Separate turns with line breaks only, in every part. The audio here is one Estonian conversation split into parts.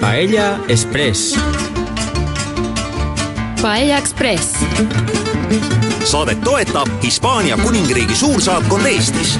Paella Express.
Paella Express.
saadet toetab Hispaania kuningriigi suursaatkond Eestis.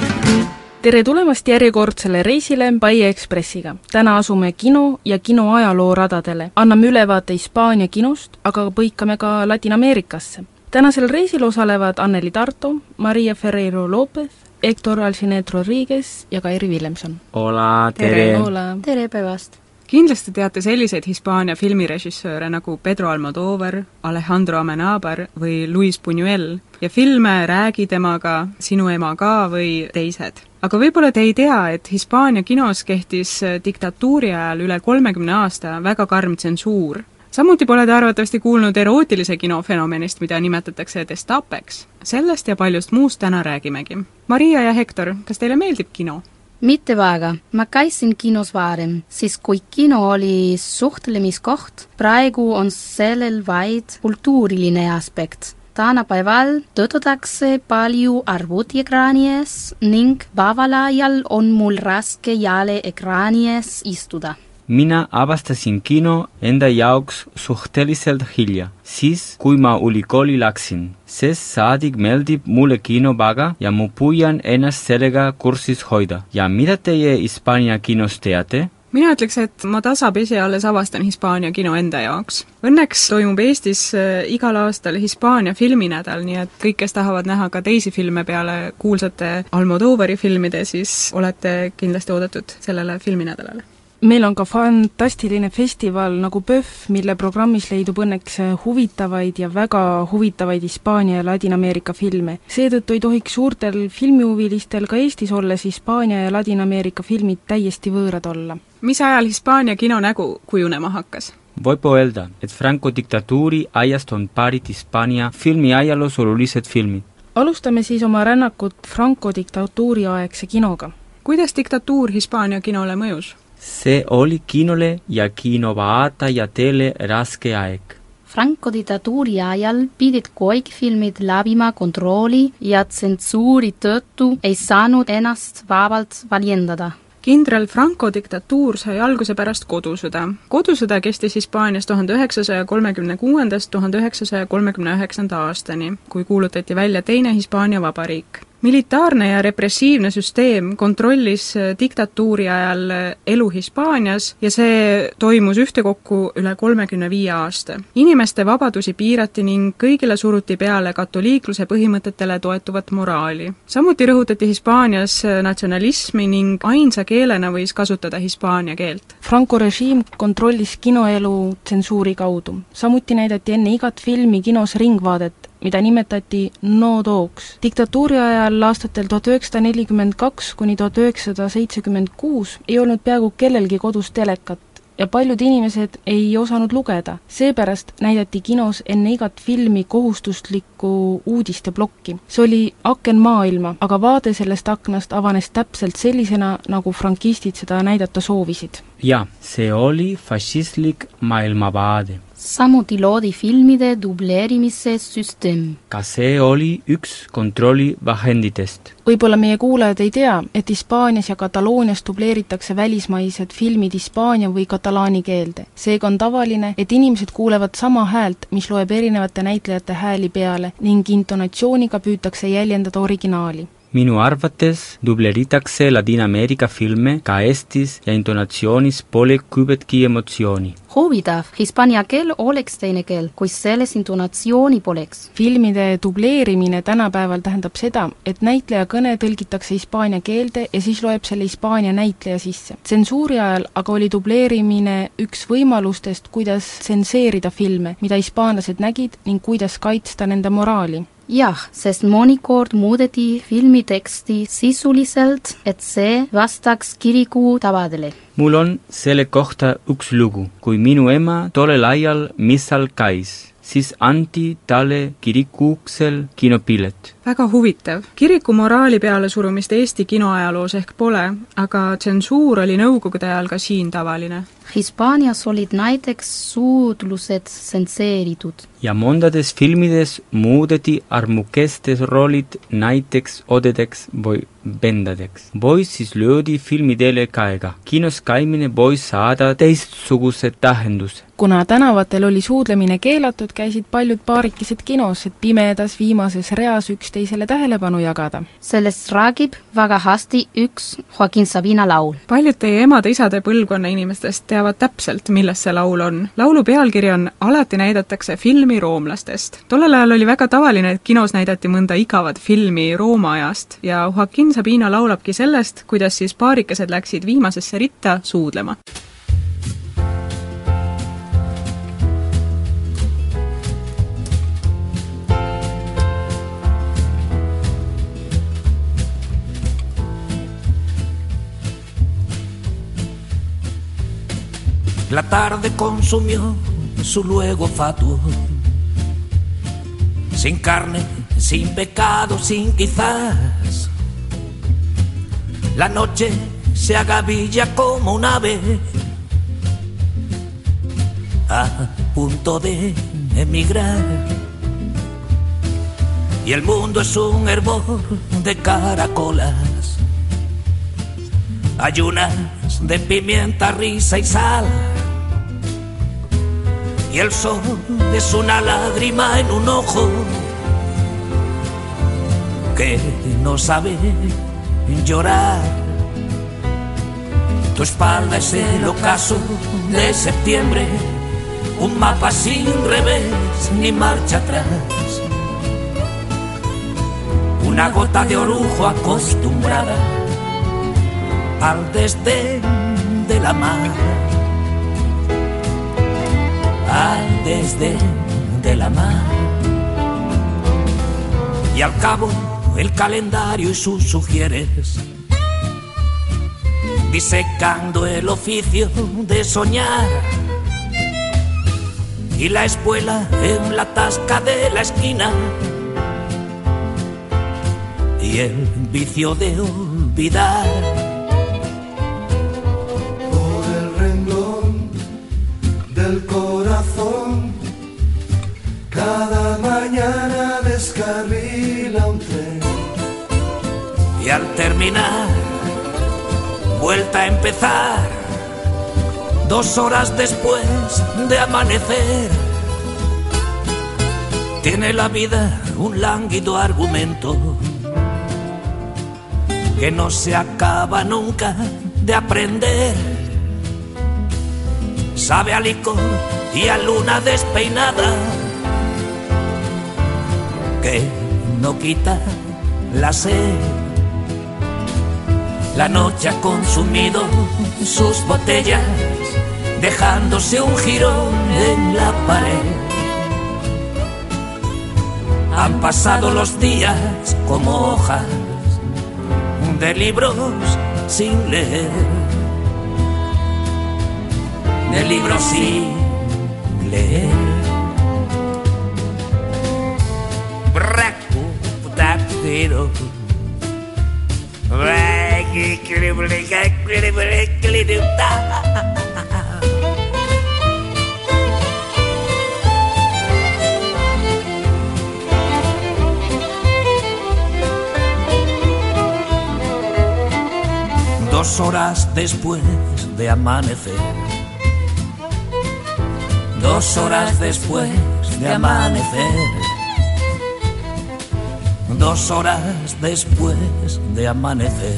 tere tulemast järjekordsele reisile Paia Ekspressiga. täna asume kino ja kino ajaloo radadele. anname ülevaate Hispaania kinost, aga põikame ka Ladina-Ameerikasse. tänasel reisil osalevad Anneli Tarto, Maria Ferreiro Lopez, Hector Alcinet Rodriguez ja Kairi Villemson.
Hola,
tere,
tere
päevast!
kindlasti teate selliseid Hispaania filmirežissööre nagu Pedro Almodovar, Alejandro Amenabar või Luis Buñuel ja filme Räägi temaga, Sinu ema ka või teised. aga võib-olla te ei tea, et Hispaania kinos kehtis diktatuuri ajal üle kolmekümne aasta väga karm tsensuur. Samuti pole te arvatavasti kuulnud erootilise kino fenomenist, mida nimetatakse destapeks. sellest ja paljust muust täna räägimegi. Maria ja Hektor, kas teile meeldib kino?
mitte väga, ma käisin kinos varem, siis kui kino oli suhtlemiskoht, praegu on sellel vaid kultuuriline aspekt. tänapäeval töötatakse palju arvutiekraani ees ning vaval ajal on mul raske jälle ekraani ees istuda.
Mina avastasin kino enda jaoks suhteliselt hilja, siis kui ma ülikooli läksin, sest saadik meeldib mulle kino väga ja ma püüan ennast sellega kursis hoida. ja mida teie Hispaania kinos teate?
mina ütleks, et ma tasapisi alles avastan Hispaania kino enda jaoks. Õnneks toimub Eestis äh, igal aastal Hispaania filminädal, nii et kõik, kes tahavad näha ka teisi filme peale kuulsate Almodovari filmide, siis olete kindlasti oodatud sellele filminädalale
meil on ka fantastiline festival nagu PÖFF, mille programmis leidub õnneks huvitavaid ja väga huvitavaid Hispaania ja Ladina-Ameerika filme. seetõttu ei tohiks suurtel filmihuvilistel ka Eestis olles Hispaania ja Ladina-Ameerika filmid täiesti võõrad olla.
mis ajal Hispaania kino nägu kujunema hakkas?
võib öelda, et Franco diktatuuri ajast on pärit Hispaania filmiajaloos olulised filmid.
alustame siis oma rännakut Franco diktatuuri aegse kinoga.
kuidas diktatuur Hispaania kinole mõjus?
See oli kinole ja kinovaatajatele raske aeg.
Franco diktatuuri ajal pidid kõik filmid läbima kontrolli ja tsensuuri tõttu ei saanud ennast vabalt väljendada
kindral Franco diktatuur sai alguse pärast kodusõda. kodusõda kestis Hispaanias tuhande üheksasaja kolmekümne kuuendast tuhande üheksasaja kolmekümne üheksanda aastani, kui kuulutati välja teine Hispaania vabariik militaarne ja repressiivne süsteem kontrollis diktatuuri ajal elu Hispaanias ja see toimus ühtekokku üle kolmekümne viie aasta. inimeste vabadusi piirati ning kõigile suruti peale katoliikluse põhimõtetele toetuvat moraali. samuti rõhutati Hispaanias natsionalismi ning ainsa keelena võis kasutada hispaania keelt.
Franco režiim kontrollis kinoelu tsensuuri kaudu. samuti näidati enne igat filmi kinos Ringvaadet, mida nimetati no dogs. diktatuuri ajal aastatel tuhat üheksasada nelikümmend kaks kuni tuhat üheksasada seitsekümmend kuus ei olnud peaaegu kellelgi kodus telekat ja paljud inimesed ei osanud lugeda. seepärast näidati kinos enne igat filmi kohustuslikku uudisteplokki. see oli aken maailma, aga vaade sellest aknast avanes täpselt sellisena, nagu frankistid seda näidata soovisid.
Jaa, see oli fašistlik maailmavaade
samuti loodi filmide dubleerimise süsteem.
ka see oli üks kontrollivahenditest.
võib-olla meie kuulajad ei tea, et Hispaanias ja Kataloonias dubleeritakse välismaised filmid hispaania või katalaani keelde. seega on tavaline, et inimesed kuulevad sama häält, mis loeb erinevate näitlejate hääli peale ning intonatsiooniga püütakse jäljendada originaali
minu arvates dubleeritakse Ladina-Ameerika filme ka Eestis ja intonatsioonis pole kübetki emotsiooni.
huvitav, hispaania keel oleks teine keel, kui selles intonatsiooni poleks.
filmide dubleerimine tänapäeval tähendab seda, et näitleja kõne tõlgitakse hispaania keelde ja siis loeb selle Hispaania näitleja sisse. tsensuuri ajal aga oli dubleerimine üks võimalustest, kuidas tsenseerida filme, mida hispaanlased nägid ning kuidas kaitsta nende moraali
jah, sest mõnikord muudeti filmi teksti sisuliselt, et see vastaks kiriku tavadele.
mul on selle kohta üks lugu. kui minu ema tollel ajal missal käis, siis anti talle kiriku uksel kinopilet.
Väga huvitav. kiriku moraali pealesurumist Eesti kinoajaloos ehk pole, aga tsensuur oli nõukogude ajal ka siin tavaline.
Hispaanias olid näiteks suudlused tsenseeritud
ja mondades filmides muudeti armukestes rollid näiteks odedeks või vendadeks. Voice siis löödi filmidele käega. kinos käimine võis saada teistsuguse tähenduse.
kuna tänavatel oli suudlemine keelatud, käisid paljud paarikesed kinos, et pimedas viimases reas üksteisele tähelepanu jagada.
sellest räägib väga hästi üks Joaquin Sabina laul.
paljud teie emade-isade põlvkonna inimestest teavad täpselt, millest see laul on. laulu pealkiri on Alati näidatakse filmi roomlastest. tollel ajal oli väga tavaline, et kinos näidati mõnda igavat filmi Rooma ajast ja Joaquin Sabina laulabki sellest, kuidas siis paarikesed läksid viimasesse ritta suudlema.
La tarde consumió su luego fatuo, sin carne, sin pecado, sin quizás. La noche se agavilla como un ave a punto de emigrar. Y el mundo es un hervor de caracolas, ayunas de pimienta, risa y sal y el sol es una lágrima en un ojo que no sabe llorar. Tu espalda es el ocaso de septiembre, un mapa sin revés ni marcha atrás. Una gota de orujo acostumbrada al desdén de la mar al desdén de la mar. Y al cabo el calendario y sus sugieres, disecando el oficio de soñar. Y la espuela en la tasca de la esquina. Y el vicio de olvidar. Terminar, vuelta a empezar, dos horas después de amanecer. Tiene la vida un lánguido argumento que no se acaba nunca de aprender. Sabe a licor y a luna despeinada que no quita la sed. La noche ha consumido sus botellas, dejándose un jirón en la pared. Han pasado los días como hojas de libros sin leer, de libros sin leer. Braco. Dos horas después de amanecer. Dos horas después de amanecer. Dos horas después de amanecer.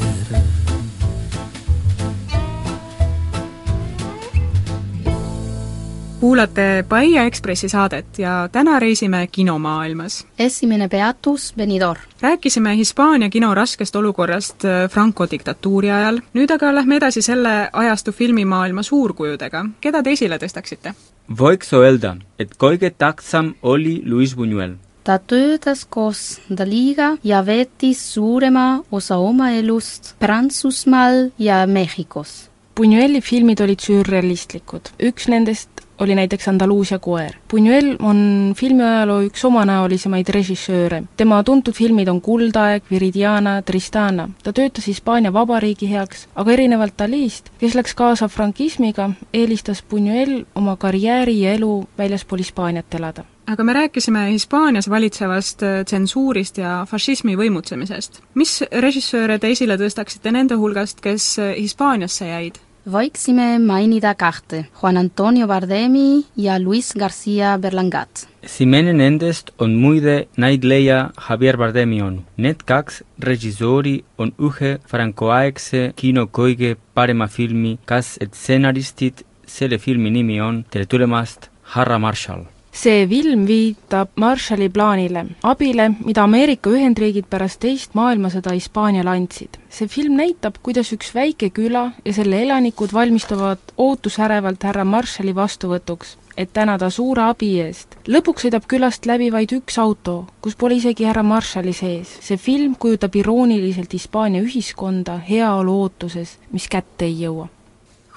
kuulate Paia Ekspressi saadet ja täna reisime kinomaailmas.
esimene peatus Benidorm.
rääkisime Hispaania kino raskest olukorrast äh, Franco diktatuuri ajal, nüüd aga lähme edasi selle ajastu filmimaailma suurkujudega. keda te esile tõstaksite?
Võiks öelda, et kõige tähtsam oli Luis Buñuel.
Ta töötas koos Daliga ja veetis suurema osa oma elust Prantsusmaal ja Mehhikos.
Buñueli filmid olid sürrealistlikud, üks nendest oli näiteks Andaluusia koer. Buñuel on filmiajaloo üks omanäolisemaid režissööre. tema tuntud filmid on Kuldaeg, Viridiana, Tristana. ta töötas Hispaania Vabariigi heaks, aga erinevalt Dalist, kes läks kaasa frankismiga, eelistas Buñuel oma karjääri ja elu väljaspool Hispaaniat elada
aga me rääkisime Hispaanias valitsevast äh, tsensuurist ja fašismi võimutsemisest. mis režissööre te esile tõstaksite nende hulgast, kes äh, Hispaaniasse jäid?
võiksime mainida kahte, Juan Antonio Bardemi ja Luis Garcia Berlangat.
Simene nendest on muide näitleja Javier Bardemi onu. Need kaks režissööri on ühe francoaegse kino kõige parema filmi kas stsenaristid, selle filmi nimi on Tere tulemast, härra Marshall
see film viitab Marshalli plaanile, abile, mida Ameerika Ühendriigid pärast teist maailmasõda Hispaaniale andsid. see film näitab, kuidas üks väike küla ja selle elanikud valmistuvad ootusärevalt härra Marshalli vastuvõtuks, et tänada suure abi eest. lõpuks sõidab külast läbi vaid üks auto, kus pole isegi härra Marshalli sees. see film kujutab irooniliselt Hispaania ühiskonda heaolu ootuses, mis kätte ei jõua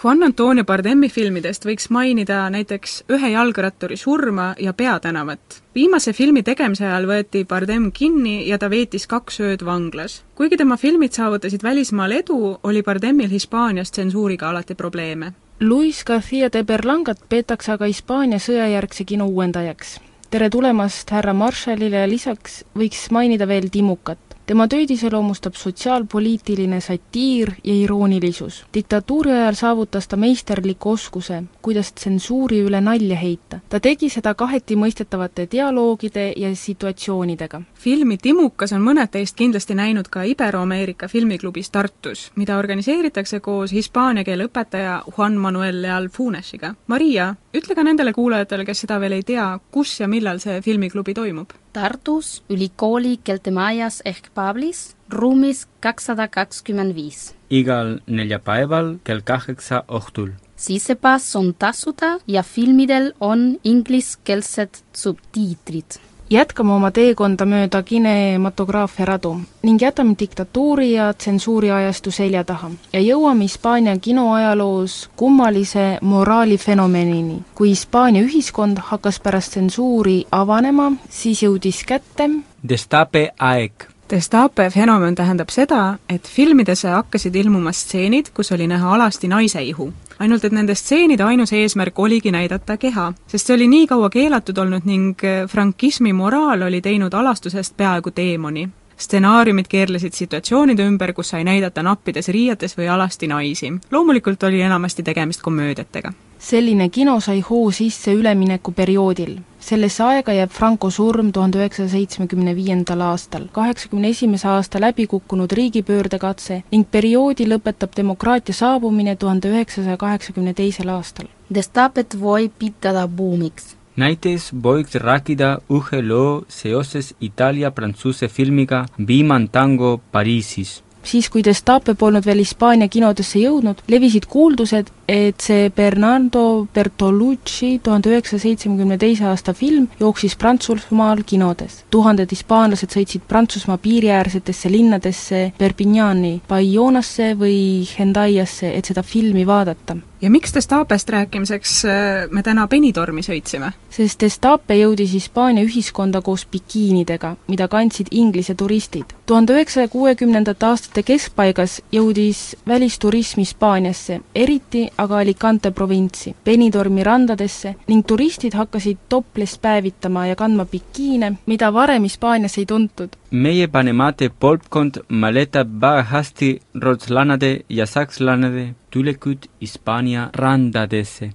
Juan Antonio Bardemi filmidest võiks mainida näiteks Ühe jalgratturi surma ja Peatänavat. viimase filmi tegemise ajal võeti Bardem kinni ja ta veetis kaks ööd vanglas. kuigi tema filmid saavutasid välismaal edu, oli Bardemil Hispaanias tsensuuriga alati probleeme.
Luis Garcia de Berlangat peetakse aga Hispaania sõjajärgse kino uuendajaks. tere tulemast härra Marshallile ja lisaks võiks mainida veel Timukat tema töid iseloomustab sotsiaalpoliitiline satiir ja iroonilisus. diktatuuri ajal saavutas ta meisterliku oskuse, kuidas tsensuuri üle nalja heita. ta tegi seda kaheti mõistetavate dialoogide ja situatsioonidega.
filmi Timukas on mõned teist kindlasti näinud ka Ibero-Ameerika filmiklubis Tartus, mida organiseeritakse koos hispaania keele õpetaja Juan Manuel Leal Funesiga. Maria, ütle ka nendele kuulajatele, kes seda veel ei tea, kus ja millal see filmiklubi toimub
Tartus ülikooli Keltemajas ehk Pablis ruumis kakssada kakskümmend viis.
igal neljapäeval kell kaheksa õhtul.
sissepass on tasuta ja filmidel on ingliskeelsed subtiitrid
jätkame oma teekonda mööda kinematograafia radu ning jätame diktatuuri ja tsensuuri ajastu selja taha ja jõuame Hispaania kinoajaloos kummalise moraalifenomenini. kui Hispaania ühiskond hakkas pärast tsensuuri avanema, siis jõudis kätte
Destape aeg
Destape fenomen tähendab seda, et filmidesse hakkasid ilmuma stseenid, kus oli näha alasti naise ihu. ainult et nende stseenide ainus eesmärk oligi näidata keha, sest see oli nii kaua keelatud olnud ning frankismi moraal oli teinud alastusest peaaegu teemoni. Stsenaariumid keerlesid situatsioonide ümber, kus sai näidata nappides riietes või alasti naisi. loomulikult oli enamasti tegemist komöödiatega
selline kino sai hoo sisse üleminekuperioodil. sellesse aega jääb Franco surm tuhande üheksasaja seitsmekümne viiendal aastal, kaheksakümne esimese aasta läbikukkunud riigipöördekatse ning perioodi lõpetab demokraatia saabumine tuhande üheksasaja kaheksakümne teisel aastal.
Destapet võib pidada buumiks
näiteks võiks rääkida ühe loo seoses Itaalia-Prantsuse filmiga Viimane tango Pariisis
siis, kui Destape polnud veel Hispaania kinodesse jõudnud, levisid kuuldused, et see Bernardo Bertolucci tuhande üheksasaja seitsmekümne teise aasta film jooksis Prantsusmaal kinodes. tuhanded hispaanlased sõitsid Prantsusmaa piiriäärsetesse linnadesse Perpignani, Bayonasse või Hendaiasse, et seda filmi vaadata
ja miks Destapest rääkimiseks äh, me täna Benidormi sõitsime?
sest Destape jõudis Hispaania ühiskonda koos bikiinidega, mida kandsid Inglise turistid. Tuhande üheksasaja kuuekümnendate aastate keskpaigas jõudis välisturism Hispaaniasse, eriti aga Alicante provintsi, Benidormi randadesse ning turistid hakkasid topless päevitama ja kandma bikiine, mida varem Hispaanias ei tuntud.
meie Panemate polpkond maletab väga hästi rootslanade ja sakslanade tulekut Hispaania randadesse.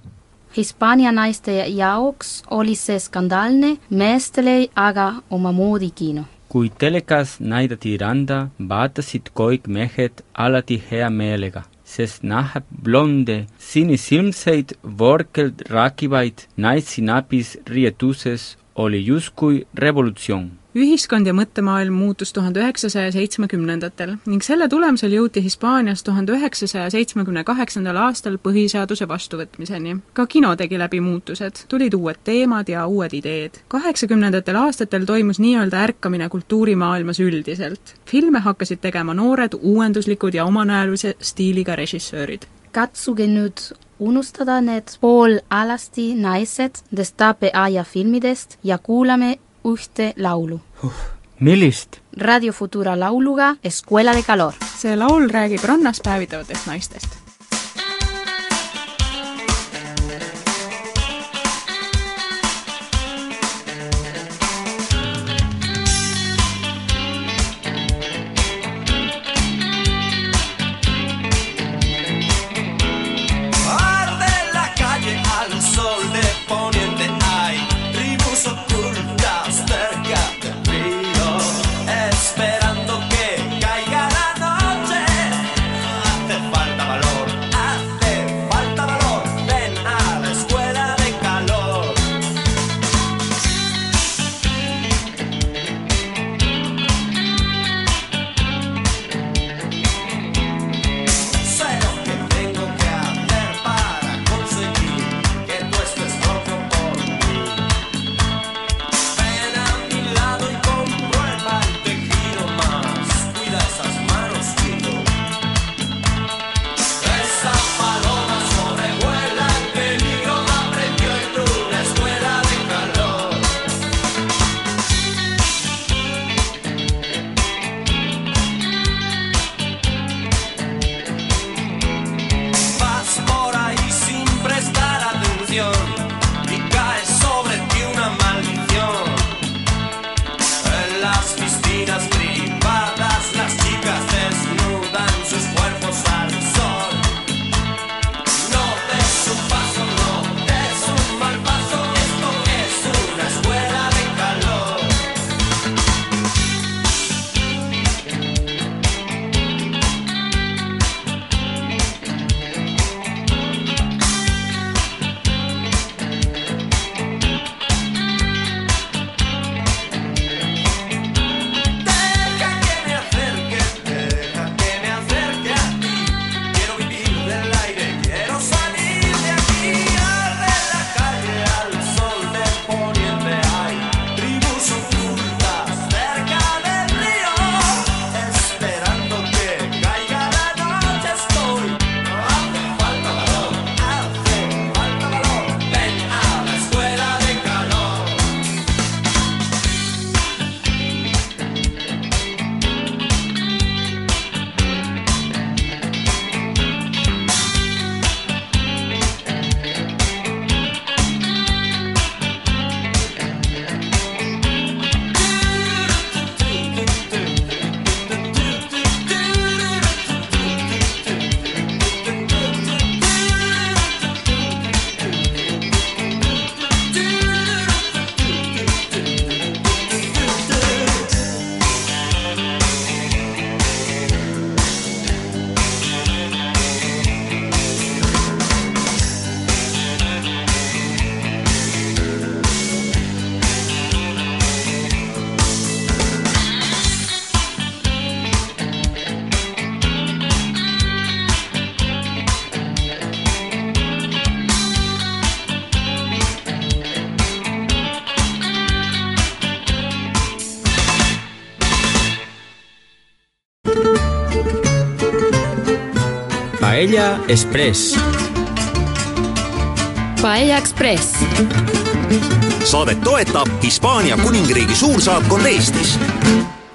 Hispaania naiste jaoks oli see skandaalne, meestele aga omamoodi kino.
Kui telekas näidati randa, vaatasid kõik mehed alati hea meelega, sest näha blonde, sinisilmseid, vorkelt rääkivaid naisi napis riietuses oli justkui revolutsioon
ühiskond ja mõttemaailm muutus tuhande üheksasaja seitsmekümnendatel ning selle tulemusel jõuti Hispaanias tuhande üheksasaja seitsmekümne kaheksandal aastal põhiseaduse vastuvõtmiseni. ka kino tegi läbi muutused, tulid uued teemad ja uued ideed. kaheksakümnendatel aastatel toimus nii-öelda ärkamine kultuurimaailmas üldiselt. filme hakkasid tegema noored, uuenduslikud ja omanäolise stiiliga režissöörid.
katsuge nüüd unustada need pool alasti naised Destape aia filmidest ja kuulame ühte laulu.
millist?
Radio Futura lauluga Escuela de Calor.
see laul räägib rannas päevitavatest naistest.
Paella Express.
Paella Express.
saadet toetab Hispaania kuningriigi suursaatkond Eestis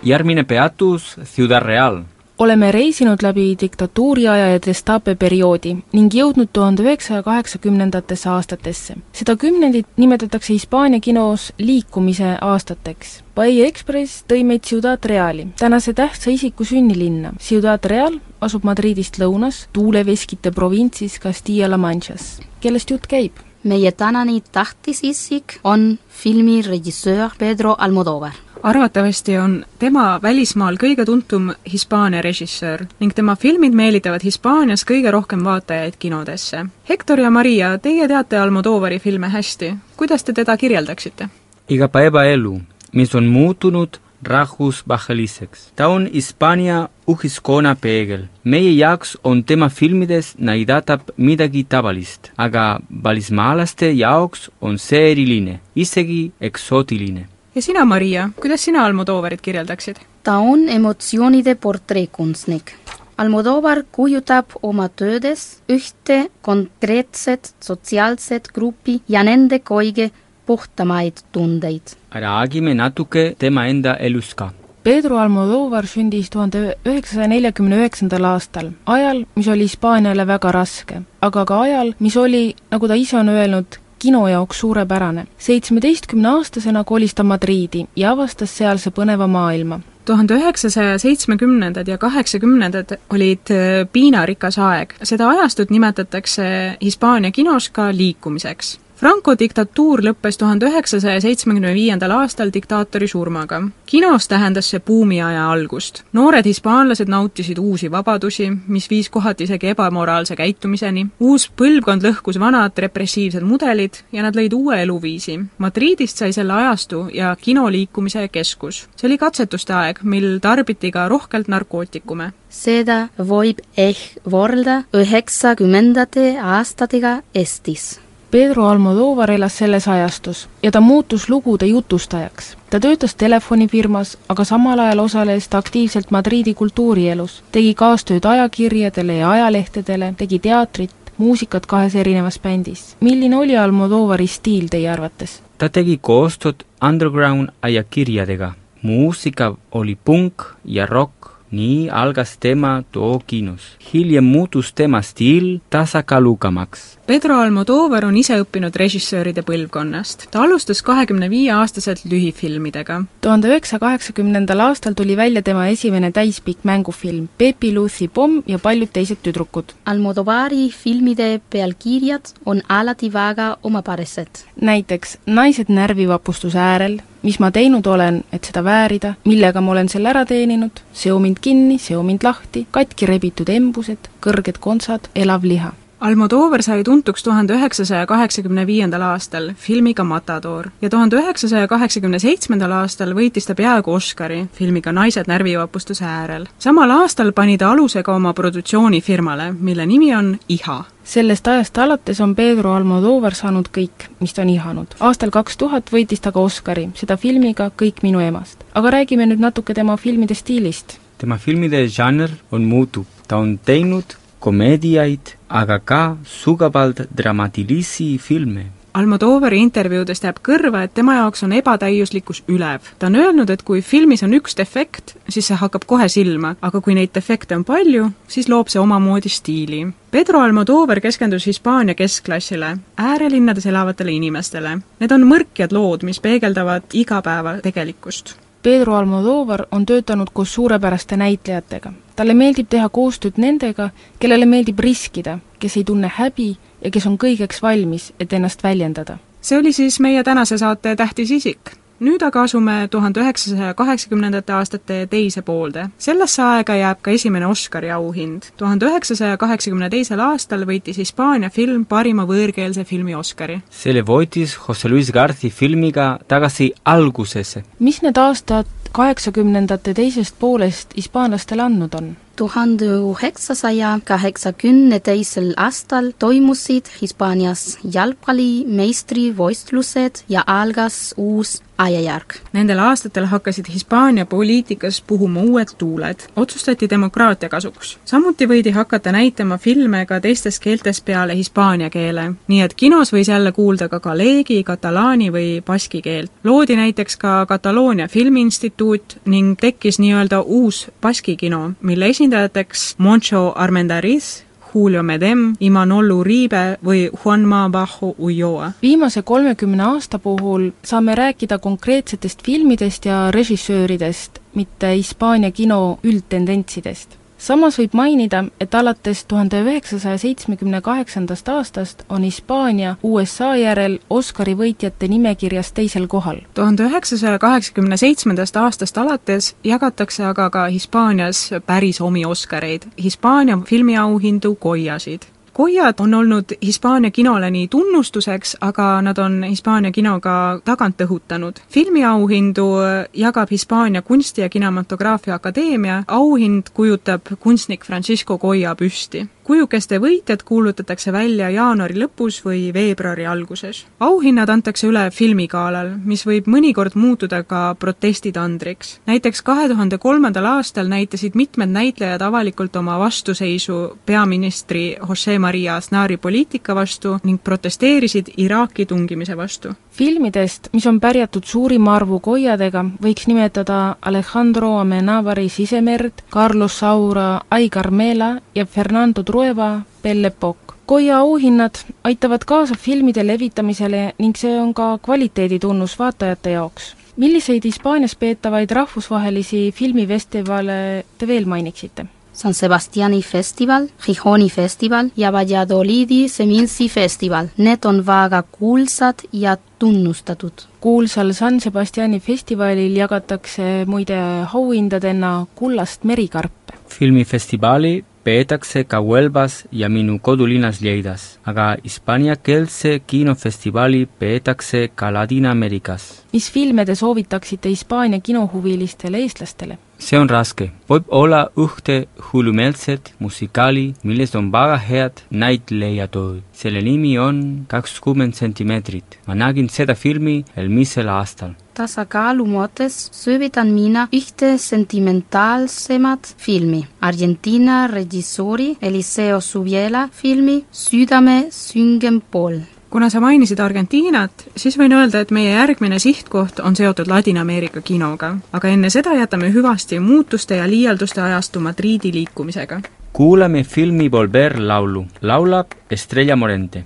järgmine peatus Ciudad Real.
Oleme reisinud läbi diktatuuri aja ja Destape perioodi ning jõudnud tuhande üheksasaja kaheksakümnendatesse aastatesse. seda kümnendit nimetatakse Hispaania kinos liikumise aastateks. Paella Express tõi meid Ciudad Reali, tänase tähtsa isiku sünnilinna. Ciudad Real asub Madridist lõunas, tuuleveskite provintsis Castilla-La Manchas. kellest jutt käib?
meie tänane tähtis isik on filmirežissöör Pedro Almodovar.
Arvatavasti on tema välismaal kõige tuntum Hispaania režissöör ning tema filmid meelitavad Hispaanias kõige rohkem vaatajaid kinodesse. Hector ja Maria, teie teate Almodovari filme hästi. kuidas te teda kirjeldaksite?
igapäevaelu, mis on muutunud rahvusvaheliseks. ta on Hispaania ühiskonna peegel. meie jaoks on tema filmides näidatab midagi tavalist, aga välismaalaste jaoks on see eriline, isegi eksootiline.
Ja sina, Maria, kuidas sina Almodovarit kirjeldaksid?
ta on emotsioonide portreekunstnik. Almodovar kujutab oma töödes ühte konkreetset sotsiaalset gruppi ja nende kõige puhtamaid tundeid.
räägime natuke tema enda elust ka
Pedro Almodovar sündis tuhande üheksasaja neljakümne üheksandal aastal, ajal, mis oli Hispaaniale väga raske, aga ka ajal, mis oli, nagu ta ise on öelnud, kino jaoks suurepärane. seitsmeteistkümneaastasena kolis ta Madriidi ja avastas sealse põneva maailma.
tuhande üheksasaja seitsmekümnendad ja kaheksakümnendad olid äh, piinarikas aeg. seda ajastut nimetatakse Hispaania kinos ka liikumiseks Franco diktatuur lõppes tuhande üheksasaja seitsmekümne viiendal aastal diktaatori surmaga. kinos tähendas see buumiaja algust. noored hispaanlased nautisid uusi vabadusi, mis viis kohati isegi ebamoraalse käitumiseni. uus põlvkond lõhkus vanad repressiivsed mudelid ja nad lõid uue eluviisi. Madridist sai selle ajastu ja kinoliikumise keskus. see oli katsetuste aeg, mil tarbiti ka rohkelt narkootikume
seda võib ehk võrrelda üheksakümnendate aastatega Eestis
Pedro Almodovar elas selles ajastus ja ta muutus lugude jutustajaks. ta töötas telefonifirmas, aga samal ajal osales ta aktiivselt Madriidi kultuurielus, tegi kaastööd ajakirjadele ja ajalehtedele, tegi teatrit, muusikat kahes erinevas bändis. milline oli Almodovari stiil teie arvates?
ta tegi koostööd underground ajakirjadega. muusika oli punk ja rock nii algas tema too kinos. hiljem muutus tema stiil tasakaalukamaks.
Pedro Almodovar on ise õppinud režissööride põlvkonnast. ta alustas kahekümne viie aastaselt lühifilmidega.
tuhande üheksasaja kaheksakümnendal aastal tuli välja tema esimene täispikk mängufilm Pepi Lucy pomm ja paljud teised tüdrukud.
Almodovari filmide pealkirjad on alati väga omapärased.
näiteks Naised närvivapustuse äärel, mis ma teinud olen, et seda väärida, millega ma olen selle ära teeninud, seo mind kinni, seo mind lahti, katki rebitud embused, kõrged kontsad, elav liha.
Almodovar sai tuntuks tuhande üheksasaja kaheksakümne viiendal aastal filmiga Matador ja tuhande üheksasaja kaheksakümne seitsmendal aastal võitis ta peaaegu Oscari filmiga Naised närvivapustuse äärel. samal aastal pani ta aluse ka oma produktsioonifirmale, mille nimi on Iha
sellest ajast alates on Pedro Almodovar saanud kõik, mis ta on ihanud. aastal kaks tuhat võitis ta ka Oscari, seda filmiga Kõik minu emast. aga räägime nüüd natuke tema filmide stiilist.
tema filmide žanr on muutub, ta on teinud komeediaid, aga ka sügavalt dramaatilisi filme
Almodovari intervjuudest jääb kõrva, et tema jaoks on ebatäiuslikkus ülev. ta on öelnud, et kui filmis on üks defekt, siis see hakkab kohe silma, aga kui neid defekte on palju, siis loob see omamoodi stiili. Pedro Almodovar keskendus Hispaania keskklassile, äärelinnades elavatele inimestele. Need on mõrkjad lood, mis peegeldavad igapäeva tegelikkust
Pedro Almodovar on töötanud koos suurepäraste näitlejatega. talle meeldib teha koostööd nendega, kellele meeldib riskida, kes ei tunne häbi ja kes on kõigeks valmis, et ennast väljendada.
see oli siis meie tänase saate tähtis isik. Nüüd aga asume tuhande üheksasaja kaheksakümnendate aastate teise poolde. sellesse aega jääb ka esimene Oscari auhind. tuhande üheksasaja kaheksakümne teisel aastal võitis Hispaania film parima võõrkeelse filmi Oscari.
selle võitis Jose Luis Garci filmiga Tagasi algusesse.
mis need aastad kaheksakümnendate teisest poolest hispaanlastele andnud on?
tuhande üheksasaja kaheksakümne teisel aastal toimusid Hispaanias jalgpallimeistrivõistlused ja algas uus ajajärk.
Nendel aastatel hakkasid Hispaania poliitikas puhuma uued tuuled. otsustati demokraatia kasuks. samuti võidi hakata näitama filme ka teistes keeltes peale hispaania keele. nii et kinos võis jälle kuulda ka galeegi, katalaani või baski keelt. loodi näiteks ka Kataloonia Filmiinstituut ning tekkis nii-öelda uus baski kino, mille esindajateks Moncho Armendariz, Julio Medem, Imanol Uribe või Juanma Bajo Ulloa.
viimase kolmekümne aasta puhul saame rääkida konkreetsetest filmidest ja režissööridest, mitte Hispaania kino üldtendentsidest samas võib mainida, et alates tuhande üheksasaja seitsmekümne kaheksandast aastast on Hispaania USA järel Oscari võitjate nimekirjas teisel kohal.
tuhande üheksasaja kaheksakümne seitsmendast aastast alates jagatakse aga ka Hispaanias päris omi Oscareid, Hispaania filmiauhindu Goyasid Goyad on olnud Hispaania kinole nii tunnustuseks, aga nad on Hispaania kino ka tagant õhutanud. filmiauhindu jagab Hispaania Kunsti- ja Kinematograafia Akadeemia, auhind kujutab kunstnik Francisco Goya püsti kujukeste võitjad kuulutatakse välja jaanuari lõpus või veebruari alguses. auhinnad antakse üle filmigalal, mis võib mõnikord muutuda ka protestitandriks. näiteks kahe tuhande kolmandal aastal näitasid mitmed näitlejad avalikult oma vastuseisu peaministri Jose Maria Aznari poliitika vastu ning protesteerisid Iraaki tungimise vastu.
Filmidest, mis on pärjatud suurima arvu koiadega, võiks nimetada Alejandro Amenavari Sisemerd, Carlos Saura Ai Carmela ja Fernando Trueba Belle Epoque. Koia auhinnad aitavad kaasa filmide levitamisele ning see on ka kvaliteeditunnus vaatajate jaoks. milliseid Hispaanias peetavaid rahvusvahelisi filmifestivale te veel mainiksite?
San Sebastiani festival, Gijoni festival ja Valladolidi Seminci festival. Need on väga kuulsad ja tunnustatud.
kuulsal San Sebastiani festivalil jagatakse muide auhindadena kullast merikarpe.
filmifestivali peetakse ka Huelvas ja minu kodulinnas Lleidas, aga hispaaniakeelse kinofestivali peetakse ka Ladina-Ameerikas.
mis filme te soovitaksite Hispaania kinohuvilistele eestlastele?
See on raske, võib olla ühte hullumeelset musikaali, milles on väga head näitlejad. selle nimi on kakskümmend sentimeetrit. ma nägin seda filmi eelmisel aastal.
tasakaalu mõttes soovitan mina ühte sentimentaalsemat filmi. Argentiina režissööri Eliseo Subiela filmi Südame süngem pool
kuna sa mainisid Argentiinat, siis võin öelda, et meie järgmine sihtkoht on seotud Ladina-Ameerika kinoga. aga enne seda jätame hüvasti muutuste ja liialduste ajastu Madriidi liikumisega.
kuulame filmi Volver laulu, laulab Estrella Morente.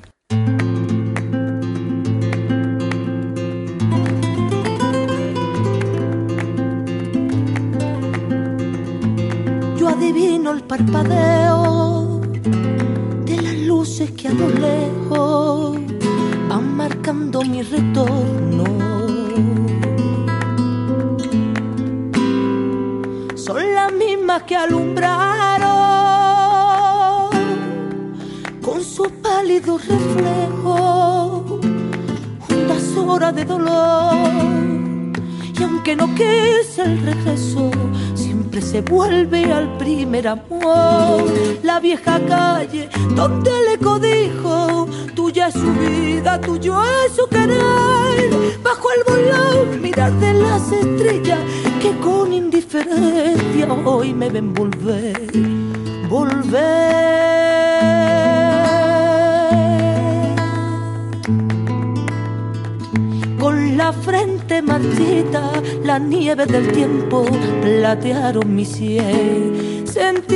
Yo adivino el parpadeo de las luces que a lo lejos marcando mi retorno. Son las mismas que alumbraron con su pálido reflejo juntas horas de dolor. Y aunque no quise el regreso, siempre se vuelve al primer amor. La vieja calle donde le codijo, tuya es su vida, tuyo es su querer. Bajo el volón, mirar de las estrellas que con indiferencia hoy me ven volver, volver. Frente marchita, la nieve del tiempo platearon mi cielo. Sentí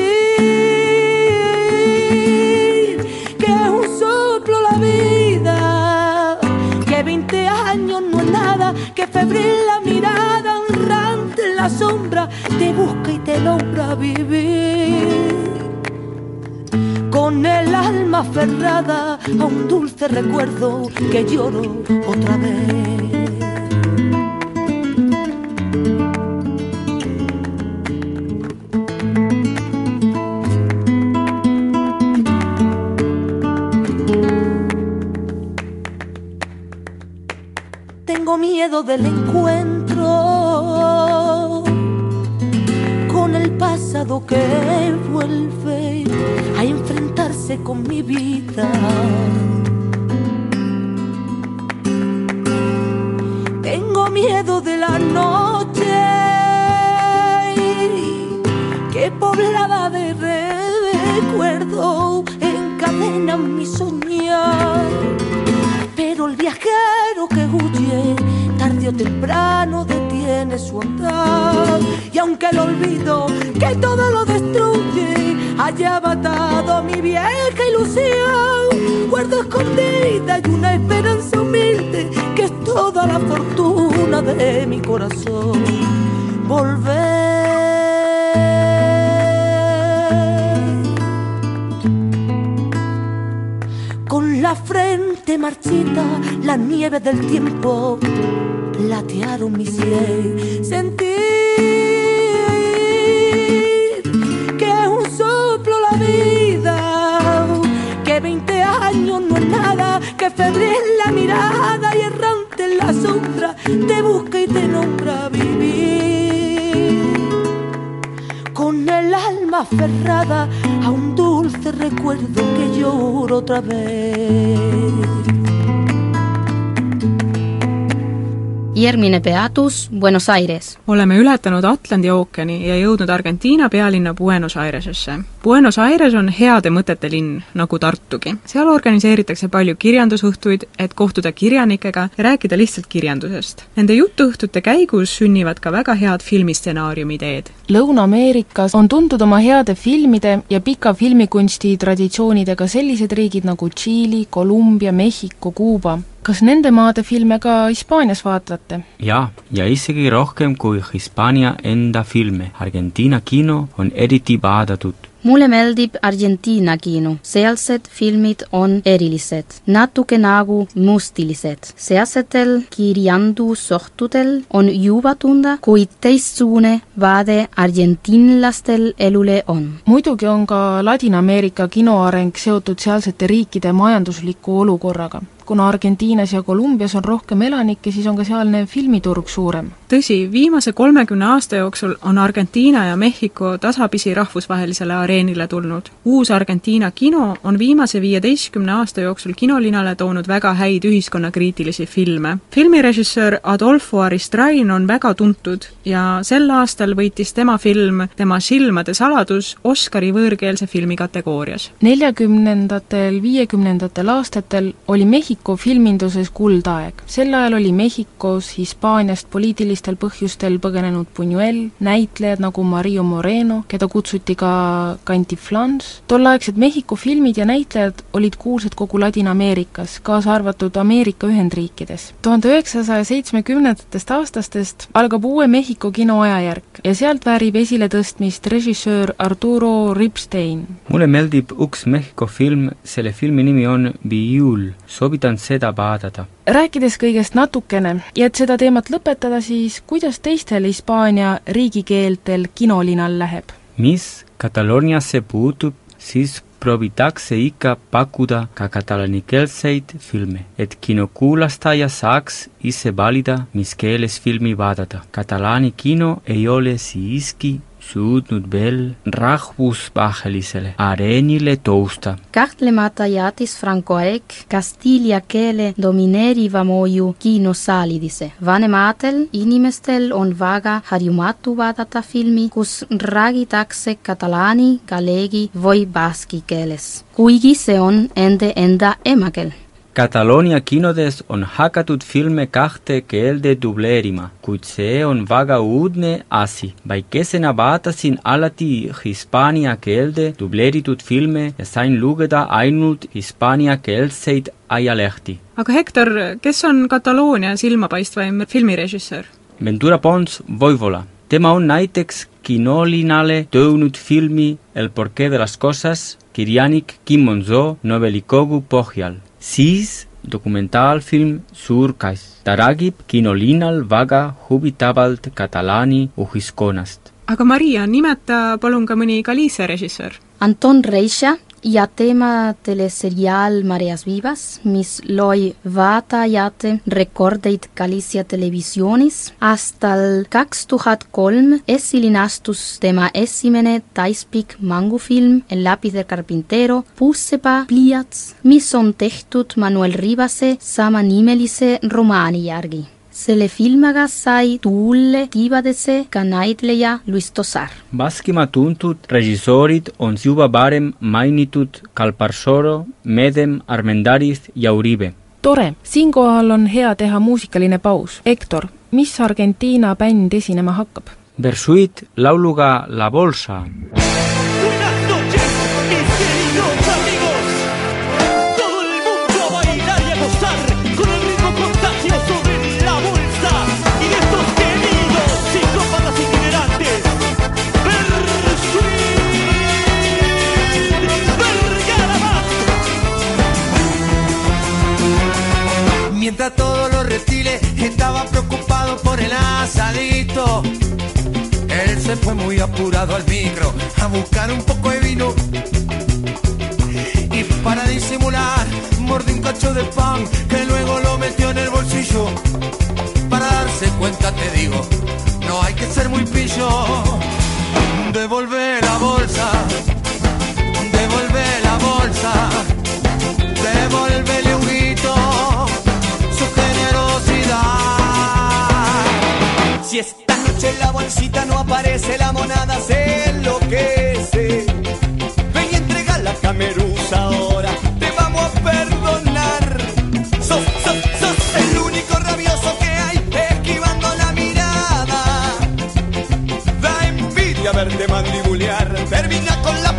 que es un soplo la vida, que 20 años no es nada, que febril la mirada honrante en la sombra te busca y te logra vivir con el alma aferrada a un dulce recuerdo que lloro otra vez. Miedo del encuentro con el pasado que vuelve a enfrentarse con mi vida. Tengo miedo de la noche que poblada de recuerdo encadena mi soñar. Pero el viajero temprano detiene su andar. Y aunque el olvido que todo lo destruye haya matado mi vieja ilusión, guardo escondida y una esperanza humilde que es toda la fortuna de mi corazón. Volver con la frente marchita, la nieve del tiempo platearon mi cielo. Sentir que es un soplo la vida, que 20 años no es nada, que febril la mirada y errante en la sombra te busca y te nombra vivir con el alma aferrada a un dulce recuerdo que lloro otra vez.
Järgmine peatus Buenos Aires.
oleme ületanud Atlandi ookeani ja jõudnud Argentiina pealinna Buenos Airesesse. Buenos Aires on heade mõtete linn, nagu Tartugi. seal organiseeritakse palju kirjandusõhtuid, et kohtuda kirjanikega ja rääkida lihtsalt kirjandusest. Nende jutuõhtute käigus sünnivad ka väga head filmistsenaariumi ideed.
Lõuna-Ameerikas on tuntud oma heade filmide ja pika filmikunsti traditsioonidega sellised riigid nagu Tšiili, Kolumbia, Mehhiko, Kuuba. kas nende maade filme ka Hispaanias vaatate?
jaa, ja isegi rohkem kui Hispaania enda filme. Argentiina kino on eriti vaadatud.
Mulle meeldib Argentiina kino, sealsed filmid on erilised, natuke nagu mustilised. sealsetel kirjandusohtudel on juba tunda, kui teistsugune vaade argentiinlastel elule on.
muidugi on ka Ladina-Ameerika kino areng seotud sealsete riikide majandusliku olukorraga. Kuna Argentiinas ja Kolumbias on rohkem elanikke, siis on ka sealne filmiturg suurem.
tõsi, viimase kolmekümne aasta jooksul on Argentiina ja Mehhiko tasapisi rahvusvahelisele areenile tulnud. uus Argentiina kino on viimase viieteistkümne aasta jooksul kinolinale toonud väga häid ühiskonnakriitilisi filme. filmirežissöör Adolfo Aristrain on väga tuntud ja sel aastal võitis tema film Tema silmade saladus Oscari võõrkeelse filmi kategoorias.
neljakümnendatel, viiekümnendatel aastatel oli Mehhiko filminduses kuldaeg. sel ajal oli Mehhikos Hispaaniast poliitilistel põhjustel põgenenud Buñuel, näitlejad nagu Mario Moreno, keda kutsuti ka Cantiflans, tolleaegsed Mehhiko filmid ja näitlejad olid kuulsad kogu Ladina-Ameerikas, kaasa arvatud Ameerika Ühendriikides. tuhande üheksasaja seitsmekümnendatest aastastest algab uue Mehhiko kino ajajärk ja sealt väärib esiletõstmist režissöör Arturo Ripstein.
mulle meeldib üks Mehhiko film, selle filmi nimi on Viiul, soovitan seda vaadata.
rääkides kõigest natukene ja et seda teemat lõpetada, siis kuidas teistel Hispaania riigikeeltel kinolinal läheb?
mis Katalooniasse puutub, siis proovitakse ikka pakkuda ka katalaanikeelseid filme, et kinokuulastaja saaks ise valida, mis keeles filmi vaadata. katalaani kino ei ole siiski suutnud veel rahvusvahelisele areenile tõusta.
kahtlemata jättis Franco aeg Castilla keele domineeriva mõju kinosaalidesse. vanematel inimestel on väga harjumatu vaadata filmi, kus räägitakse katalaani, galeegi või baski keeles, kuigi see on ende enda emakeel
Kataloonia kinodes on hakatud filme kahte keelde dubleerima, kuid see on väga uudne asi. väikesena vaatasin alati hispaania keelde dubleeritud filme ja sain lugeda ainult hispaaniakeelseid ajalehti.
aga Hektor, kes on Kataloonia silmapaistvaim filmirežissöör?
Ventura Pons Voivola. tema on näiteks kinolinale toonud filmi El porqué de las cosas kirjanik Kim Monzo novelikogu põhjal. Siis dokumentaalfilm Suur kass. ta räägib kinolinal väga huvitavalt katalaani ühiskonnast.
aga Maria, nimeta palun ka mõni Galicia režissöör.
Anton Reixa ja tema teleseriaal Mareas Vivas, mis loi vaatajate rekordeid Galicia televisioonis. aastal kaks tuhat kolm esilinastus tema esimene täispikk mängufilm El lápiz del carpintero, Puusepa pliiats, mis on tehtud Manuel Ribase samanimelise romaani järgi selle filmiga sai tuule tiivadesse ka näitleja Luis Tosar.
Baskimaa tuntud režissoorid on juba varem mainitud Calparsoro, Medem, Armendaris ja Uribe.
tore, siinkohal on hea teha muusikaline paus. Hector, mis Argentiina bänd esinema hakkab?
Bersuit lauluga La Bolsa.
Mientras todos los reptiles estaban preocupados por el asadito, él se fue muy apurado al micro a buscar un poco de vino. Y para disimular, mordió un cacho de pan que luego lo metió en el bolsillo. Para darse cuenta, te digo, no hay que ser muy pillo. Devolve la bolsa, devolve la bolsa, devolvele
Si esta noche en la bolsita no aparece la monada, se enloquece. Ven y entrega la camerusa ahora, te vamos a perdonar. Sos, sos, sos el único rabioso que hay, esquivando la mirada. Da envidia verte mandibulear, termina con la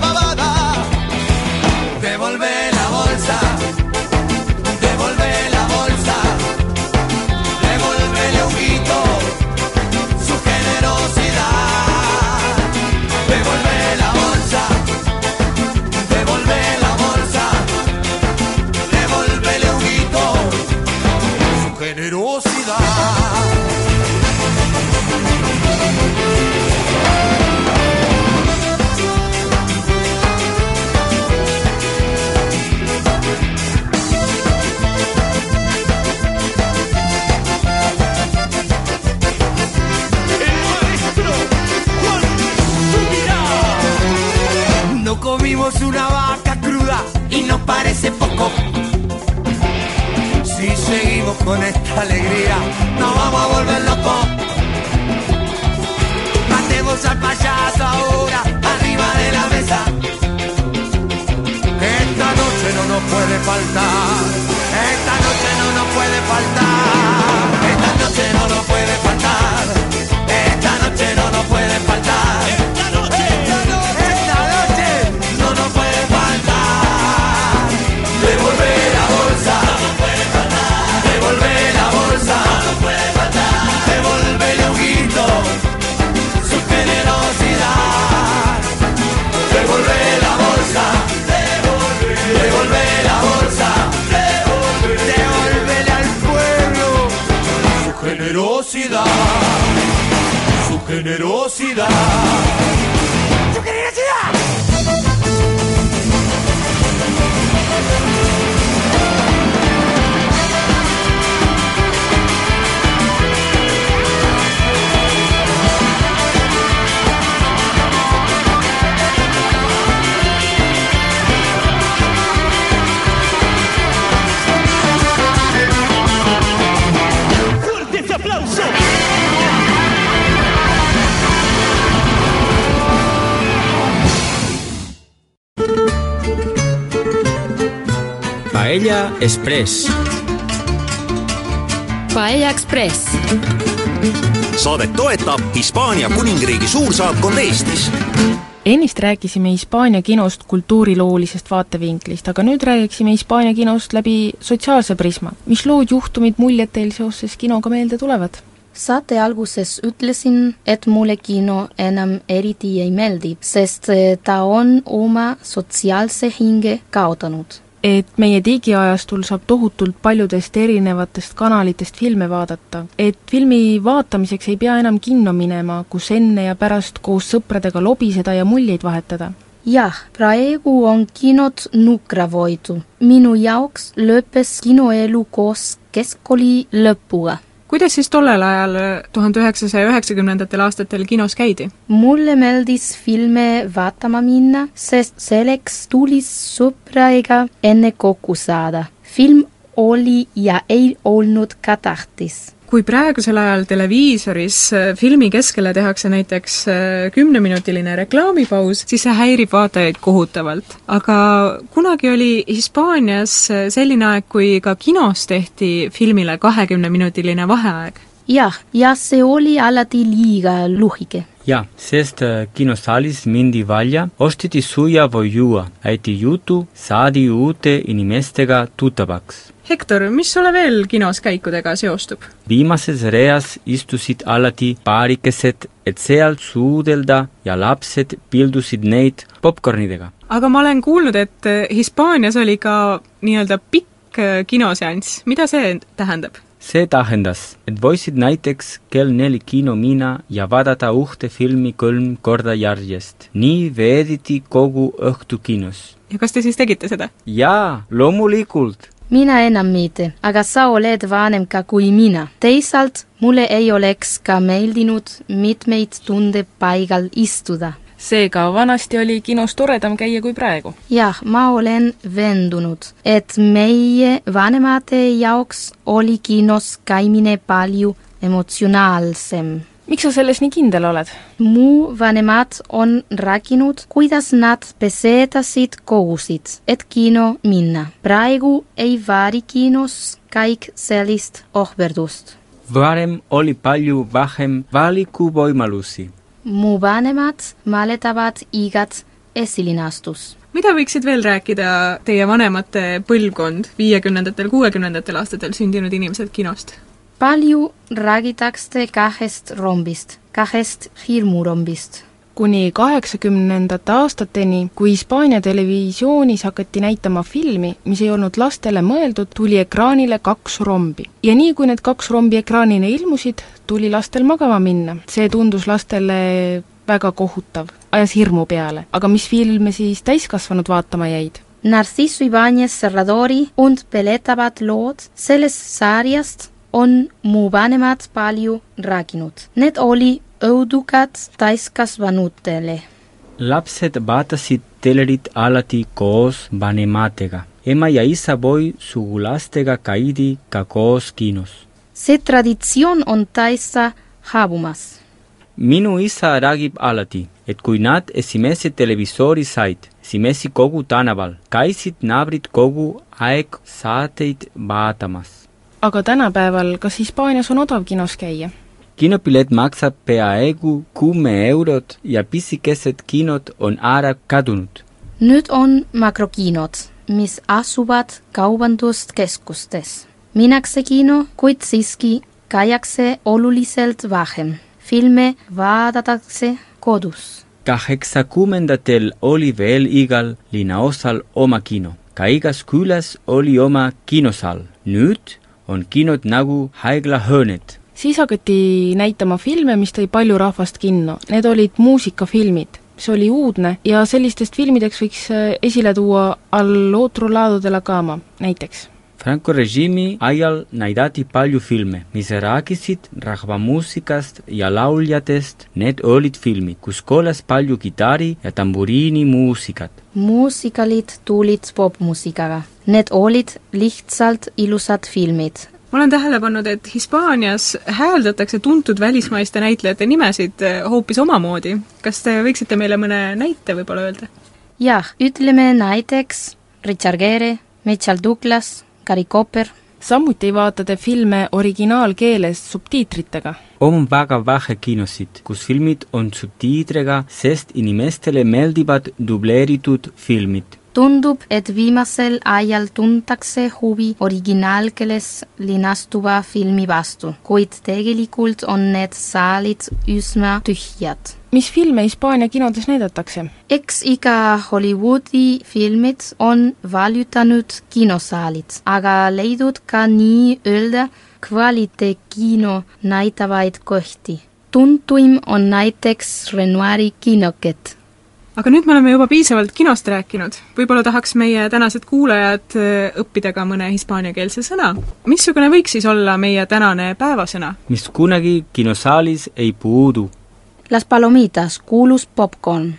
con esta alegría, nos vamos a volver locos. Matemos al payaso ahora, arriba de la mesa. Esta noche no nos puede faltar. Esta noche no nos puede faltar. Generosidad.
Paella Express.
Paella Express.
saadet toetab Hispaania kuningriigi suursaatkond Eestis
ennist rääkisime Hispaania kinost kultuuriloolisest vaatevinklist, aga nüüd räägiksime Hispaania kinost läbi sotsiaalse prisma. mis lood, juhtumid, muljed teil seoses kinoga meelde tulevad?
saate alguses ütlesin, et mulle kino enam eriti ei meeldi, sest ta on oma sotsiaalse hinge kaotanud.
Et meie digiajastul saab tohutult paljudest erinevatest kanalitest filme vaadata, et filmi vaatamiseks ei pea enam kinno minema, kus enne ja pärast koos sõpradega lobiseda ja muljeid vahetada.
jah, praegu on kinod nukravoidu. minu jaoks lõppes kinoelu koos keskkooli lõpuga.
Kuidas siis tollel ajal, tuhande üheksasaja üheksakümnendatel aastatel kinos käidi?
mulle meeldis filme vaatama minna, sest selleks tuli sõpradega enne kokku saada. film oli ja ei olnud ka tähtis.
Kui praegusel ajal televiisoris äh, filmi keskele tehakse näiteks äh, kümneminutiline reklaamipaus, siis see häirib vaatajaid kohutavalt. aga kunagi oli Hispaanias äh, selline aeg, kui ka kinos tehti filmile kahekümneminutiline vaheaeg.
jah, ja see oli alati liiga lühike.
jaa, sest äh, kinosaalis mindi välja, osteti süüa või juua, aeti jutu, saadi uute inimestega tuttavaks.
Hektor, mis sulle veel kinos käikudega seostub?
viimases reas istusid alati paarikesed, et seal suudelda ja lapsed pildusid neid popkornidega.
aga ma olen kuulnud, et Hispaanias oli ka nii-öelda pikk äh, kinoseanss, mida see tähendab?
See tähendas, et võisid näiteks kell neli kino minna ja vaadata ühte filmi kolm korda järjest. nii veedeti kogu õhtu kinos.
ja kas te siis tegite seda?
jaa, loomulikult.
mina enam mitte, aga sa oled vanem ka kui mina. teisalt mulle ei oleks ka meeldinud mitmeid tunde paigal istuda.
Seega vanasti oli kinos toredam käia kui praegu.
jah, ma olen veendunud, et meie vanemate jaoks oli kinos käimine palju emotsionaalsem
miks sa selles nii kindel oled?
mu vanemad on rääkinud, kuidas nad pesetasid kogusid, et kino minna. praegu ei vääri kinos kõik sellist ohverdust.
varem oli palju vähem valikuvõimalusi.
Mu vanemad mäletavad igat esilinastust
mida võiksid veel rääkida teie vanemate põlvkond, viiekümnendatel, kuuekümnendatel aastatel sündinud inimesed kinost?
palju räägitakse kahest rombist, kahest hirmurombist.
Kuni kaheksakümnendate aastateni, kui Hispaania televisioonis hakati näitama filmi, mis ei olnud lastele mõeldud, tuli ekraanile kaks rombi. ja nii, kui need kaks rombi ekraanile ilmusid, tuli lastel magama minna. see tundus lastele väga kohutav, ajas hirmu peale. aga mis filme siis täiskasvanud vaatama jäid?
Narciso Ibáñez Serradori und beletavad lood sellest sarjast on mu vanemad palju rääkinud. Need oli õudukad täiskasvanutele.
lapsed vaatasid telerit alati koos vanematega. ema ja isa või sugulastega käidi ka koos kinos.
see traditsioon on täitsa haabumas.
minu isa räägib alati, et kui nad esimese televisoori said, esimesi kogu tänaval, käisid naabrid kogu aeg saateid vaatamas.
aga tänapäeval, kas Hispaanias on odav kinos käia?
Kinopilet maksab peaaegu kümme eurot ja pisikesed kinod on ära kadunud.
nüüd on makrokinod, mis asuvad kaubanduskeskustes. minnakse kino, kuid siiski käiakse oluliselt vähem. filme vaadatakse kodus.
kaheksakümnendatel oli veel igal linnaosal oma kino. ka igas külas oli oma kinosaal. nüüd on kinod nagu haiglahõoned
siis hakati näitama filme, mis tõi palju rahvast kinno, need olid muusikafilmid, mis oli uudne ja sellistest filmideks võiks äh, esile tuua Al otro lado de la cama näiteks.
Franco režiimi ajal näidati palju filme, mis rääkisid rahvamuusikast ja lauljatest. Need olid filmid, kus kõlas palju kitarri ja tamburiini muusikat.
muusikalid tulid popmuusikaga. Need olid lihtsalt ilusad filmid.
Ma olen tähele pannud, et Hispaanias hääldatakse tuntud välismaiste näitlejate nimesid eh, hoopis omamoodi. kas te võiksite meile mõne näite võib-olla öelda?
jah, ütleme näiteks Richard Gere, Mitchell Douglas, Gary Cooper.
samuti ei vaata te filme originaalkeeles subtiitritega.
on väga vähe kinosid, kus filmid on subtiitriga, sest inimestele meeldivad dubleeritud filmid
tundub, et viimasel ajal tuntakse huvi originaalkeeles linastuva filmi vastu, kuid tegelikult on need saalid üsna tühjad.
mis filme Hispaania kinodes näidatakse?
eks iga Hollywoodi filmid on vallutanud kinosaalid, aga leidub ka nii-öelda kvaliteetkino näitavaid kohti. tuntuim on näiteks Renoiri kinokett
aga nüüd me oleme juba piisavalt kinost rääkinud, võib-olla tahaks meie tänased kuulajad äh, õppida ka mõne hispaaniakeelse sõna. missugune võiks siis olla meie tänane päevasõna?
mis kunagi kinosaalis ei puudu.
Las palomitas, kuulus popcorn.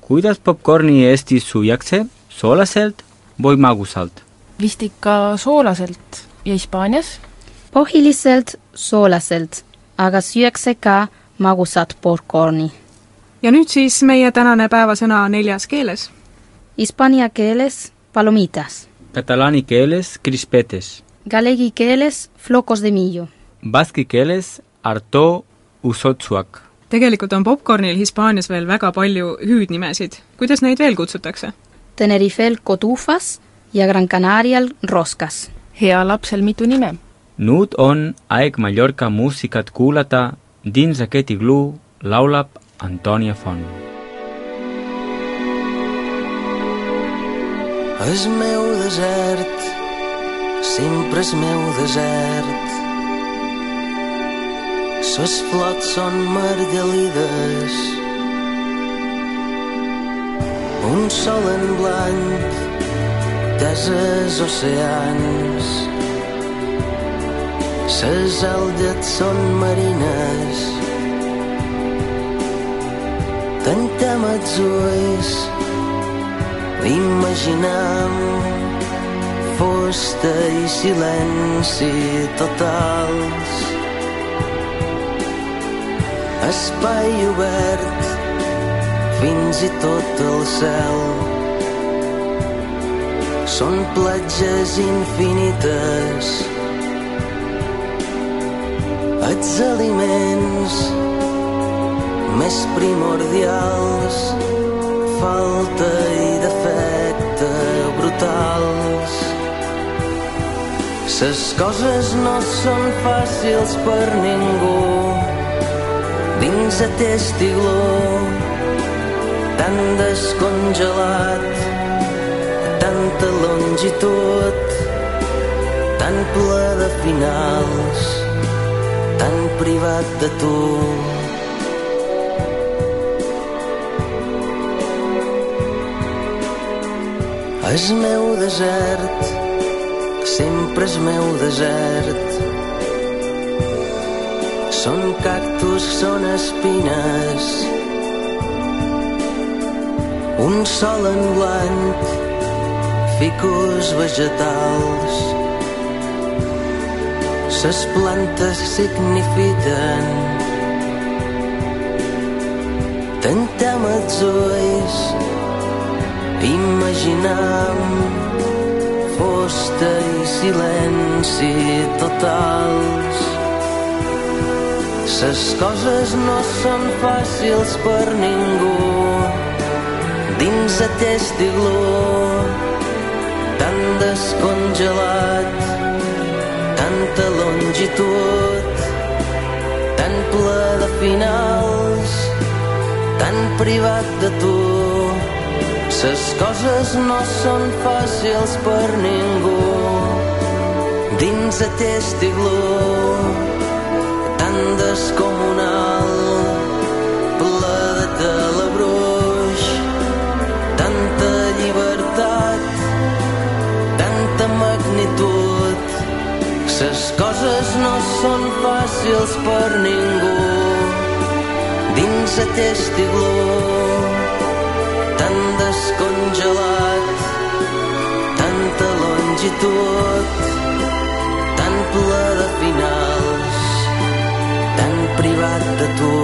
kuidas popcorni Eestis süüakse, soolaselt või magusalt?
vist ikka soolaselt ja Hispaanias?
põhiliselt soolaselt, aga süüakse ka magusat popcorni
ja nüüd siis meie tänane päevasõna neljas keeles.
Hispaania keeles palomitas.
Katalaani keeles crispetes.
Galegi keeles flocos de millo.
Baski keeles arto usotsuak.
tegelikult on popcornil Hispaanias veel väga palju hüüdnimesid. kuidas neid veel kutsutakse?
Tenerifel cotufas ja Gran Canarial roskas.
hea lapsel mitu nime.
nüüd on aeg Mallorca muusikat kuulata, Din Raketi Glue laulab Antònia Font.
És meu desert, sempre és meu desert. Ses flots són margalides, un sol en blanc enteses oceans. Ses algues són marines. Tantem els ulls, imaginam fosta i silenci totals. Espai obert, fins i tot el cel. Són platges infinites, els aliments més primordials, falta i defecte brutals. Ses coses no són fàcils per ningú dins aquest iglú tan descongelat, tanta longitud, tan ple de finals, tan privat de tu. És meu desert, sempre és meu desert. Són cactus, són espines, un sol en blanc, ficus vegetals. Ses plantes signifiquen Tantem els ulls, imaginam fosta i silenci totals. Ses coses no són fàcils per ningú dins aquest iglú tan descongelat, tanta longitud, tan ple de finals, tan privat de tu. Ses coses no són fàcils per ningú dins aquest iglú tan descomunal, ple de calabruix, tanta llibertat, tanta magnitud. Ses coses no són fàcils per ningú dins aquest iglú descongelat, tanta longitud, tan ple de finals, tan privat de tu.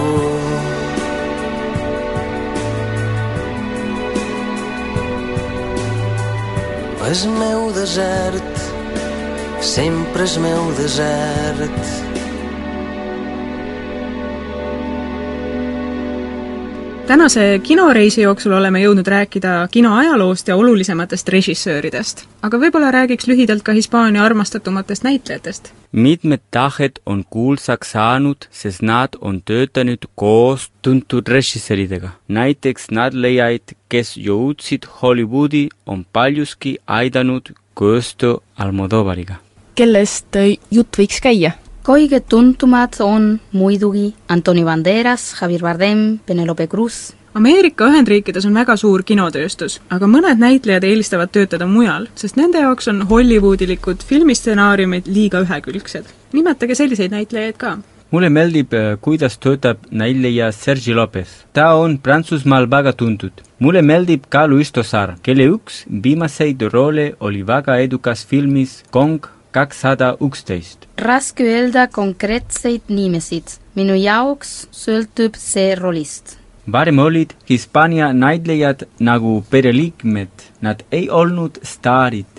És meu desert, sempre és meu desert.
Tänase kinoreisi jooksul oleme jõudnud rääkida kino ajaloost ja olulisematest režissööridest. aga võib-olla räägiks lühidalt ka Hispaania armastatumatest näitlejatest.
mitmed tahed on kuulsaks saanud, sest nad on töötanud koos tuntud režissööridega. näiteks nad leiaid, kes jõudsid Hollywoodi, on paljuski aidanud koostöö Almodovariga.
kellest äh, jutt võiks käia?
Kõige tuntumad on muidugi Antoni Banderas, Javier Bardem, Penelope Cruz.
Ameerika Ühendriikides on väga suur kinotööstus, aga mõned näitlejad eelistavad töötada mujal, sest nende jaoks on Hollywoodilikud filmistsenaariumid liiga ühekülgsed. nimetage selliseid näitlejaid ka.
mulle meeldib, kuidas töötab näitleja Sergi Lopez. ta on Prantsusmaal väga tuntud. mulle meeldib ka Luis Tosar, kelle üks viimaseid roole oli väga edukas filmis Kong kakssada üksteist.
raske öelda konkreetseid nimesid. minu jaoks sõltub see rollist.
varem olid Hispaania näitlejad nagu pereliikmed, nad ei olnud staarid.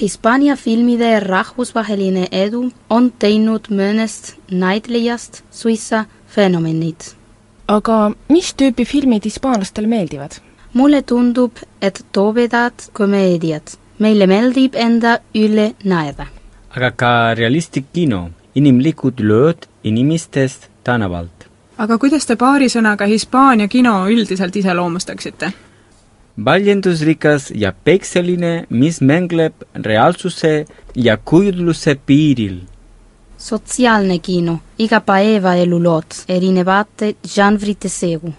Hispaania filmide rahvusvaheline edu on teinud mõnest näitlejast suisa fenomenid.
aga mis tüüpi filmid hispaanlastele meeldivad?
mulle tundub, et tobedad komeediad. Meile meeldib enda üle naerda.
aga ka realistlik kino, inimlikud lööd inimestest tänavalt.
aga kuidas te paari sõnaga Hispaania kino üldiselt iseloomustaksite?
väljendusrikas ja pekseline, mis mängleb reaalsuse ja kujutluse piiril.
sotsiaalne kino, igapäevaelu lood, erinevate žanrite segu.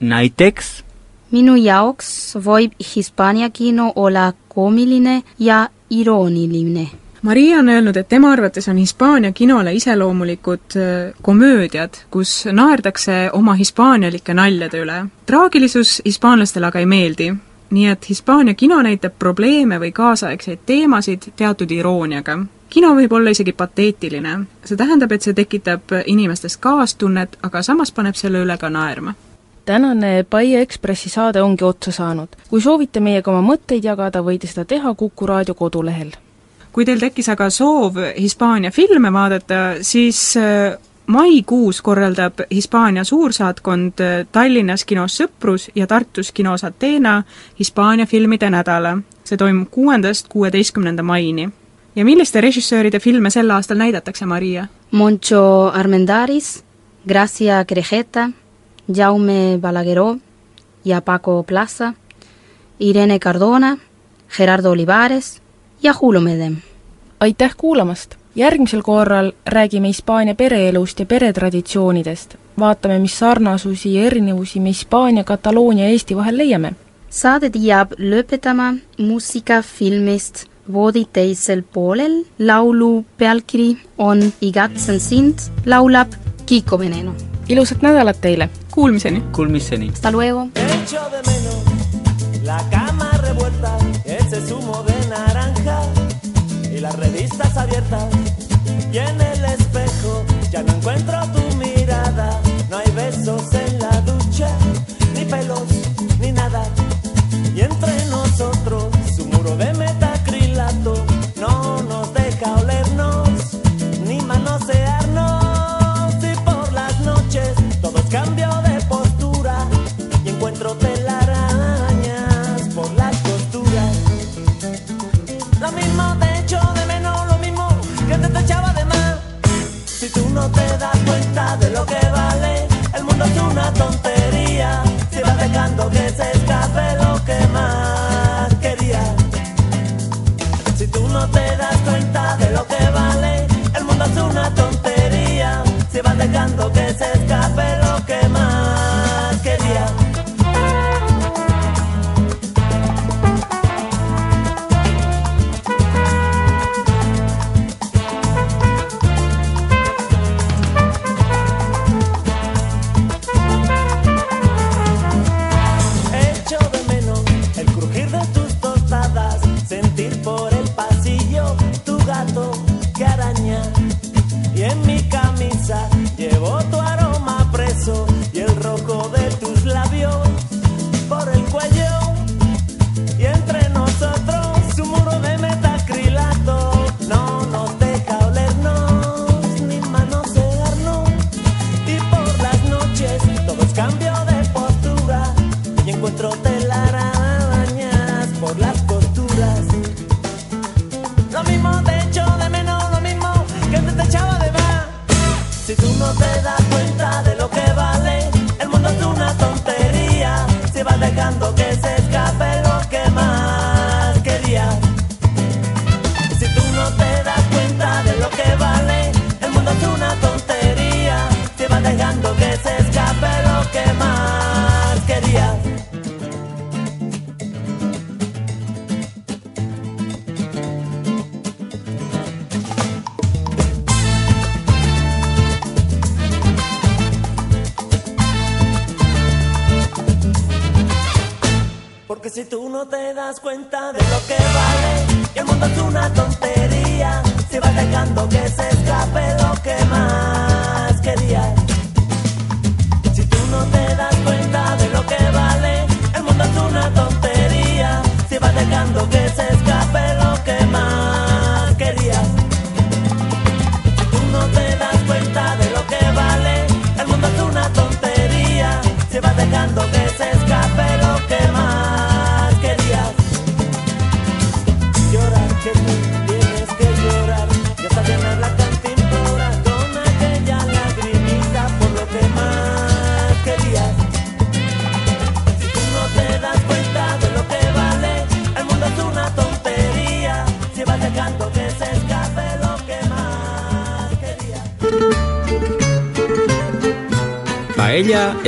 näiteks
minu jaoks võib Hispaania kino olla koomiline ja irooniline
Maria on öelnud, et tema arvates on Hispaania kinole iseloomulikud äh, komöödiad, kus naerdakse oma hispaanialike naljade üle. traagilisus hispaanlastele aga ei meeldi, nii et Hispaania kino näitab probleeme või kaasaegseid teemasid teatud irooniaga. kino võib olla isegi pateetiline. see tähendab, et see tekitab inimestes kaastunnet, aga samas paneb selle üle ka naerma
tänane Paie Ekspressi saade ongi otsa saanud. kui soovite meiega oma mõtteid jagada, võite seda teha Kuku raadio kodulehel
kui teil tekkis aga soov Hispaania filme vaadata, siis äh, maikuus korraldab Hispaania suursaatkond äh, Tallinnas kinos Sõprus ja Tartus kinos Ateena Hispaania filmide nädala. see toimub kuuendast kuueteistkümnenda maini. ja milliste režissööride filme sel aastal näidatakse, Maria?
Moncho Armendaris, Gracia Querejeta, Jaume Balagueró ja Paco Plaza, Irene Cardona, Gerardo Olivares ja Julio Medem.
aitäh kuulamast! järgmisel korral räägime Hispaania pereelust ja peretraditsioonidest. vaatame, mis sarnasusi ja erinevusi me Hispaania, Kataloonia ja Eesti vahel leiame.
saadet jääb lõpetama muusikafilmist Voodi teisel poolel. laulu pealkiri on Igatsen sind, laulab Kiko Veneno.
Ilusat nädalat teile!
Kuulmiseni!
Kuulmiseni!
Hasta luego!
Echo de menos la cama revuelta, ese zumo de naranja y las revistas abiertas.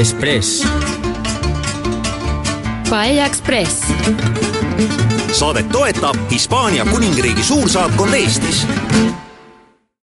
Paella Express.
Paella Ekspress
saadet toetab Hispaania Kuningriigi suursaatkond Eestis